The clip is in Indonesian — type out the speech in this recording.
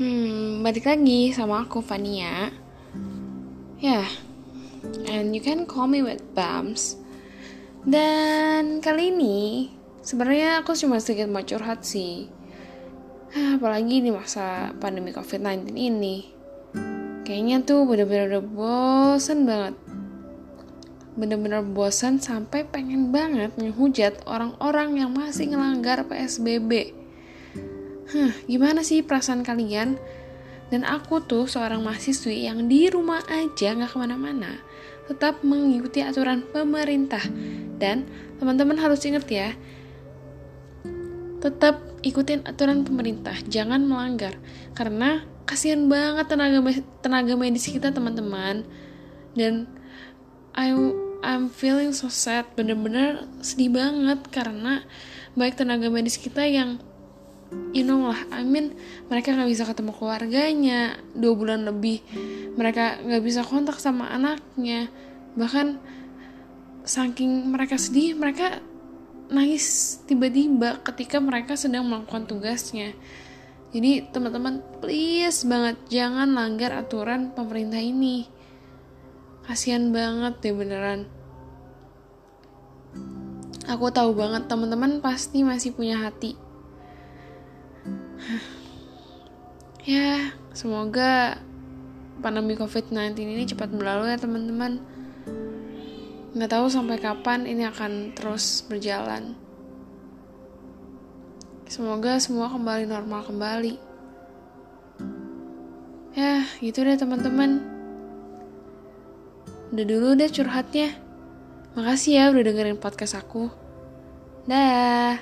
Hmm, balik lagi sama aku Fania. Ya, yeah. and you can call me with Bams. Dan kali ini sebenarnya aku cuma sedikit mau curhat sih. Ah, apalagi di masa pandemi COVID-19 ini. Kayaknya tuh bener-bener udah bosen banget. Bener-bener bosen sampai pengen banget ngehujat orang-orang yang masih ngelanggar PSBB Hah, gimana sih perasaan kalian? Dan aku tuh seorang mahasiswi yang di rumah aja nggak ke mana-mana, tetap mengikuti aturan pemerintah. Dan teman-teman harus ingat ya, tetap ikutin aturan pemerintah, jangan melanggar. Karena kasihan banget tenaga tenaga medis kita teman-teman. Dan I I'm feeling so sad, bener-bener sedih banget karena baik tenaga medis kita yang you know lah I mean mereka nggak bisa ketemu keluarganya dua bulan lebih mereka nggak bisa kontak sama anaknya. Bahkan saking mereka sedih mereka nangis tiba-tiba ketika mereka sedang melakukan tugasnya. Jadi teman-teman please banget jangan langgar aturan pemerintah ini. Kasihan banget deh beneran. Aku tahu banget teman-teman pasti masih punya hati ya semoga pandemi covid-19 ini cepat berlalu ya teman-teman. Nggak tahu sampai kapan ini akan terus berjalan. Semoga semua kembali normal kembali. Ya gitu deh teman-teman. Udah dulu deh curhatnya. Makasih ya udah dengerin podcast aku. Dah